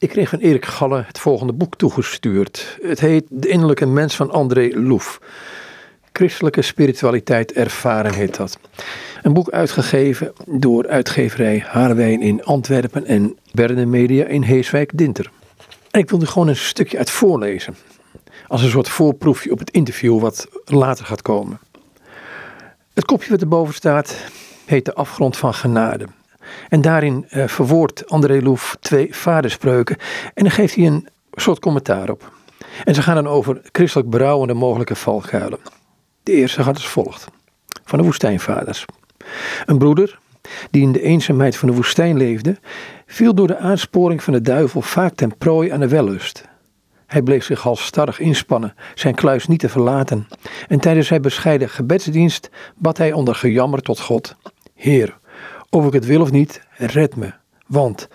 Ik kreeg van Erik Galle het volgende boek toegestuurd. Het heet De innerlijke mens van André Loef. Christelijke spiritualiteit ervaren heet dat. Een boek uitgegeven door uitgeverij Haarwijn in Antwerpen en Berne Media in Heeswijk-Dinter. En ik wil er gewoon een stukje uit voorlezen. Als een soort voorproefje op het interview wat later gaat komen. Het kopje wat erboven staat heet De Afgrond van Genade. En daarin uh, verwoordt André Loef twee vaderspreuken. En dan geeft hij een soort commentaar op. En ze gaan dan over christelijk berouw en de mogelijke valkuilen. De eerste gaat als volgt. Van de woestijnvaders. Een broeder, die in de eenzaamheid van de woestijn leefde, viel door de aansporing van de duivel vaak ten prooi aan de wellust. Hij bleef zich halstarrig inspannen zijn kluis niet te verlaten. En tijdens zijn bescheiden gebedsdienst bad hij onder gejammer tot God: Heer, of ik het wil of niet, red me. Want,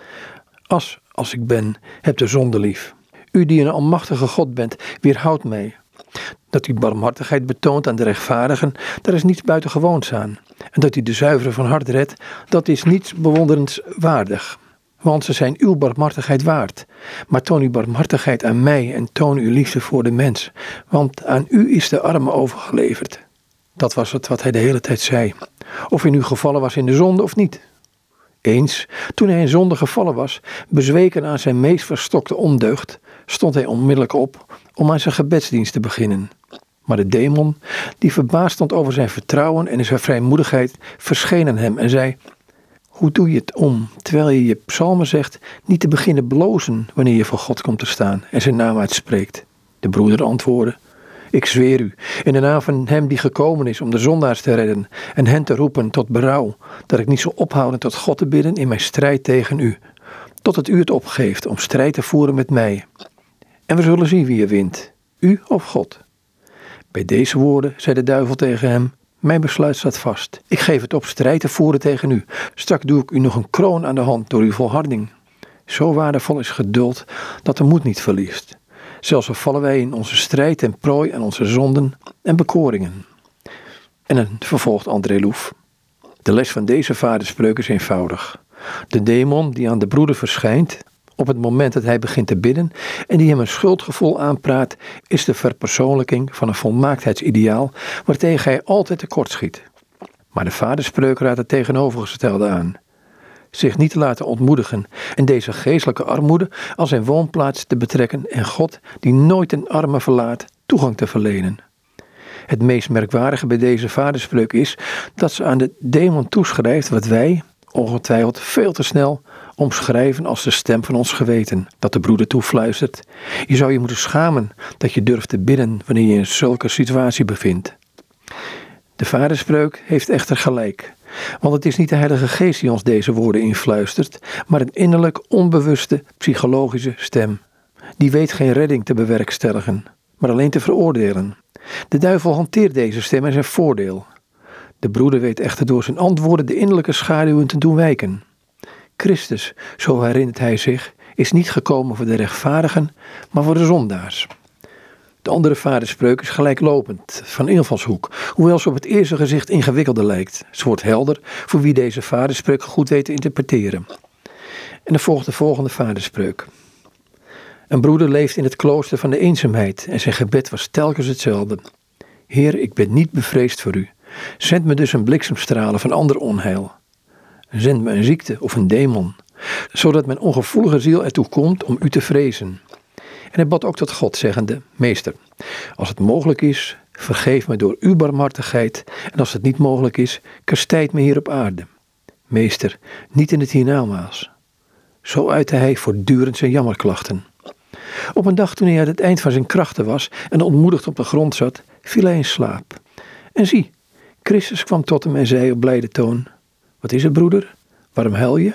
als, als ik ben, heb de zonde lief. U die een almachtige God bent, weerhoudt mij. Dat u barmhartigheid betoont aan de rechtvaardigen, daar is niets buitengewoons aan. En dat u de zuiveren van hart redt, dat is niets bewonderenswaardig. Want ze zijn uw barmhartigheid waard. Maar toon uw barmhartigheid aan mij en toon uw liefde voor de mens. Want aan u is de arme overgeleverd. Dat was het wat hij de hele tijd zei. Of hij nu gevallen was in de zonde of niet. Eens, toen hij in zonde gevallen was, bezweken aan zijn meest verstokte ondeugd, stond hij onmiddellijk op om aan zijn gebedsdienst te beginnen. Maar de demon, die verbaasd stond over zijn vertrouwen en zijn vrijmoedigheid, verscheen aan hem en zei: Hoe doe je het om, terwijl je je psalmen zegt, niet te beginnen blozen wanneer je voor God komt te staan en zijn naam uitspreekt? De broeder antwoordde: ik zweer u, in de naam van hem die gekomen is om de zondaars te redden en hen te roepen tot berouw, dat ik niet zal ophouden tot God te bidden in mijn strijd tegen u, tot het u het opgeeft om strijd te voeren met mij. En we zullen zien wie er wint, u of God. Bij deze woorden zei de duivel tegen hem: Mijn besluit staat vast. Ik geef het op strijd te voeren tegen u. Straks doe ik u nog een kroon aan de hand door uw volharding. Zo waardevol is geduld dat de moed niet verliest. Zelfs al vallen wij in onze strijd en prooi aan onze zonden en bekoringen. En dan vervolgt André Loef. De les van deze vaderspreuk is eenvoudig. De demon die aan de broeder verschijnt op het moment dat hij begint te bidden en die hem een schuldgevoel aanpraat, is de verpersoonlijking van een volmaaktheidsideaal waartegen hij altijd tekortschiet. Maar de vaderspreuk raadt het tegenovergestelde aan zich niet te laten ontmoedigen en deze geestelijke armoede als zijn woonplaats te betrekken en God, die nooit een arme verlaat, toegang te verlenen. Het meest merkwaardige bij deze vaderspreuk is dat ze aan de demon toeschrijft wat wij, ongetwijfeld veel te snel, omschrijven als de stem van ons geweten, dat de broeder toefluistert. Je zou je moeten schamen dat je durft te bidden wanneer je in zulke situatie bevindt. De vaderspreuk heeft echter gelijk. Want het is niet de Heilige Geest die ons deze woorden influistert, maar een innerlijk onbewuste psychologische stem. Die weet geen redding te bewerkstelligen, maar alleen te veroordelen. De duivel hanteert deze stem in zijn voordeel. De broeder weet echter door zijn antwoorden de innerlijke schaduwen te doen wijken. Christus, zo herinnert hij zich, is niet gekomen voor de rechtvaardigen, maar voor de zondaars. De andere vaderspreuk is gelijklopend, van invalshoek, hoewel ze op het eerste gezicht ingewikkelder lijkt. Ze wordt helder voor wie deze vaderspreuk goed weet te interpreteren. En dan volgt de volgende vaderspreuk. Een broeder leeft in het klooster van de eenzaamheid en zijn gebed was telkens hetzelfde. Heer, ik ben niet bevreesd voor u. Zend me dus een bliksemstralen van ander onheil. Zend me een ziekte of een demon, zodat mijn ongevoelige ziel ertoe komt om u te vrezen. En hij bad ook tot God, zeggende: Meester, als het mogelijk is, vergeef me door uw barmhartigheid, en als het niet mogelijk is, kastijd me hier op aarde. Meester, niet in het hiernamaals. Zo uitte hij voortdurend zijn jammerklachten. Op een dag toen hij aan het eind van zijn krachten was en ontmoedigd op de grond zat, viel hij in slaap. En zie, Christus kwam tot hem en zei op blijde toon: Wat is het, broeder? Waarom huil je?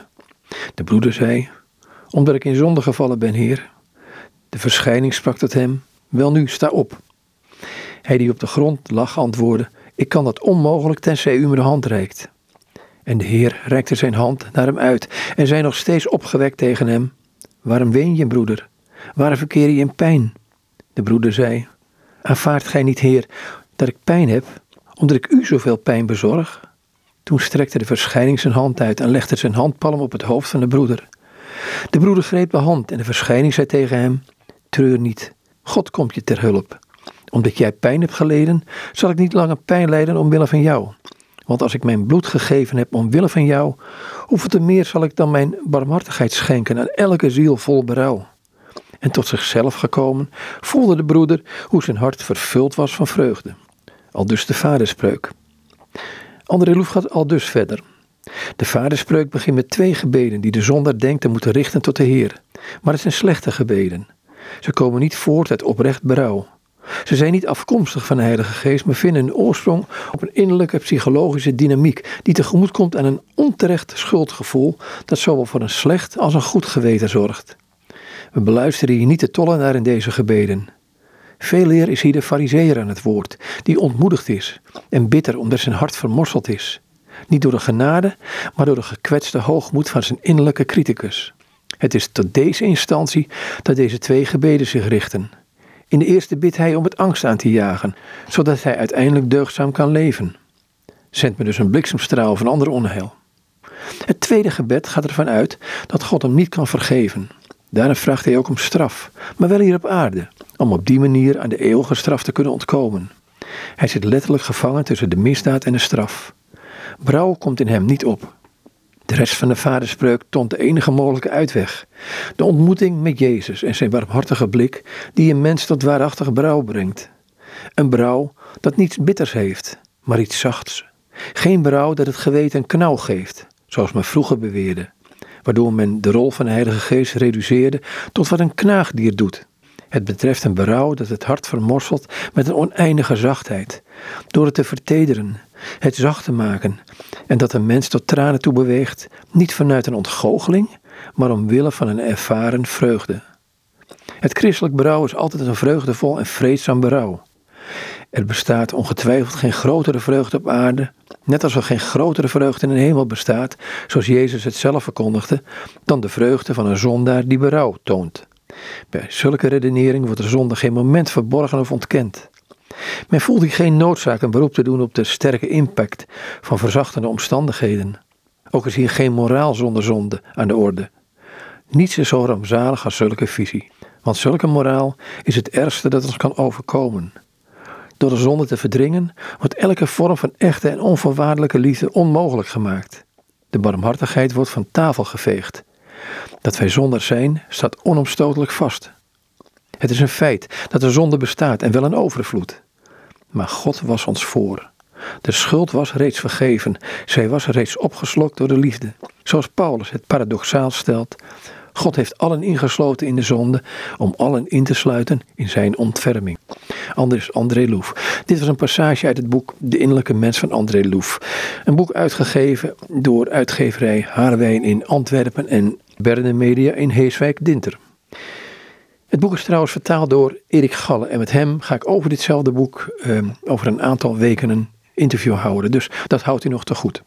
De broeder zei: Omdat ik in zonde gevallen ben, Heer. De verschijning sprak tot hem: Wel nu, sta op. Hij die op de grond lag antwoordde: Ik kan dat onmogelijk tenzij u me de hand reikt. En de Heer reikte zijn hand naar hem uit en zei nog steeds opgewekt tegen hem: Waarom ween je, broeder? Waarom verkeer je in pijn? De broeder zei: Aanvaardt gij niet, Heer, dat ik pijn heb, omdat ik u zoveel pijn bezorg? Toen strekte de verschijning zijn hand uit en legde zijn handpalm op het hoofd van de broeder. De broeder greep de hand en de verschijning zei tegen hem: Treur niet, God komt je ter hulp. Omdat jij pijn hebt geleden, zal ik niet langer pijn lijden omwille van jou. Want als ik mijn bloed gegeven heb omwille van jou, hoeveel te meer zal ik dan mijn barmhartigheid schenken aan elke ziel vol berouw. En tot zichzelf gekomen, voelde de broeder hoe zijn hart vervuld was van vreugde. Al dus de vaderspreuk. André Loef gaat al dus verder. De vaderspreuk begint met twee gebeden die de zondaar denkt te moeten richten tot de Heer. Maar het zijn slechte gebeden. Ze komen niet voort uit oprecht berouw. Ze zijn niet afkomstig van de Heilige Geest, maar vinden een oorsprong op een innerlijke psychologische dynamiek die tegemoet komt aan een onterecht schuldgevoel dat zowel voor een slecht als een goed geweten zorgt. We beluisteren hier niet de tollenaar in deze gebeden. Veel eer is hier de fariseer aan het woord, die ontmoedigd is en bitter omdat zijn hart vermorseld is. Niet door de genade, maar door de gekwetste hoogmoed van zijn innerlijke criticus. Het is tot deze instantie dat deze twee gebeden zich richten. In de eerste bidt hij om het angst aan te jagen, zodat hij uiteindelijk deugdzaam kan leven. Zendt me dus een bliksemstraal van ander onheil. Het tweede gebed gaat ervan uit dat God hem niet kan vergeven. Daarom vraagt hij ook om straf, maar wel hier op aarde, om op die manier aan de eeuwige straf te kunnen ontkomen. Hij zit letterlijk gevangen tussen de misdaad en de straf. Brouw komt in hem niet op. De rest van de vaderspreuk toont de enige mogelijke uitweg. De ontmoeting met Jezus en zijn barmhartige blik die een mens tot waarachtige brouw brengt. Een brouw dat niets bitters heeft, maar iets zachts. Geen brouw dat het geweten een knauw geeft, zoals men vroeger beweerde, waardoor men de rol van de Heilige Geest reduceerde tot wat een knaagdier doet. Het betreft een berouw dat het hart vermorselt met een oneindige zachtheid, door het te vertederen, het zacht te maken en dat een mens tot tranen toe beweegt, niet vanuit een ontgoocheling, maar omwille van een ervaren vreugde. Het christelijk berouw is altijd een vreugdevol en vreedzaam berouw. Er bestaat ongetwijfeld geen grotere vreugde op aarde, net als er geen grotere vreugde in de hemel bestaat, zoals Jezus het zelf verkondigde, dan de vreugde van een zondaar die berouw toont. Bij zulke redenering wordt de zonde geen moment verborgen of ontkend. Men voelt hier geen noodzaak een beroep te doen op de sterke impact van verzachtende omstandigheden. Ook is hier geen moraal zonder zonde aan de orde. Niets is zo rampzalig als zulke visie, want zulke moraal is het ergste dat ons kan overkomen. Door de zonde te verdringen wordt elke vorm van echte en onvoorwaardelijke liefde onmogelijk gemaakt. De barmhartigheid wordt van tafel geveegd. Dat wij zonder zijn staat onomstotelijk vast. Het is een feit dat de zonde bestaat en wel een overvloed. Maar God was ons voor. De schuld was reeds vergeven. Zij was reeds opgeslokt door de liefde. Zoals Paulus het paradoxaal stelt. God heeft allen ingesloten in de zonde om allen in te sluiten in zijn ontferming. Anders André Loef. Dit was een passage uit het boek De Innerlijke Mens van André Loef. Een boek uitgegeven door uitgeverij Haarwijn in Antwerpen en Berne Media in Heeswijk-Dinter. Het boek is trouwens vertaald door Erik Galle en met hem ga ik over ditzelfde boek eh, over een aantal weken een interview houden. Dus dat houdt u nog te goed.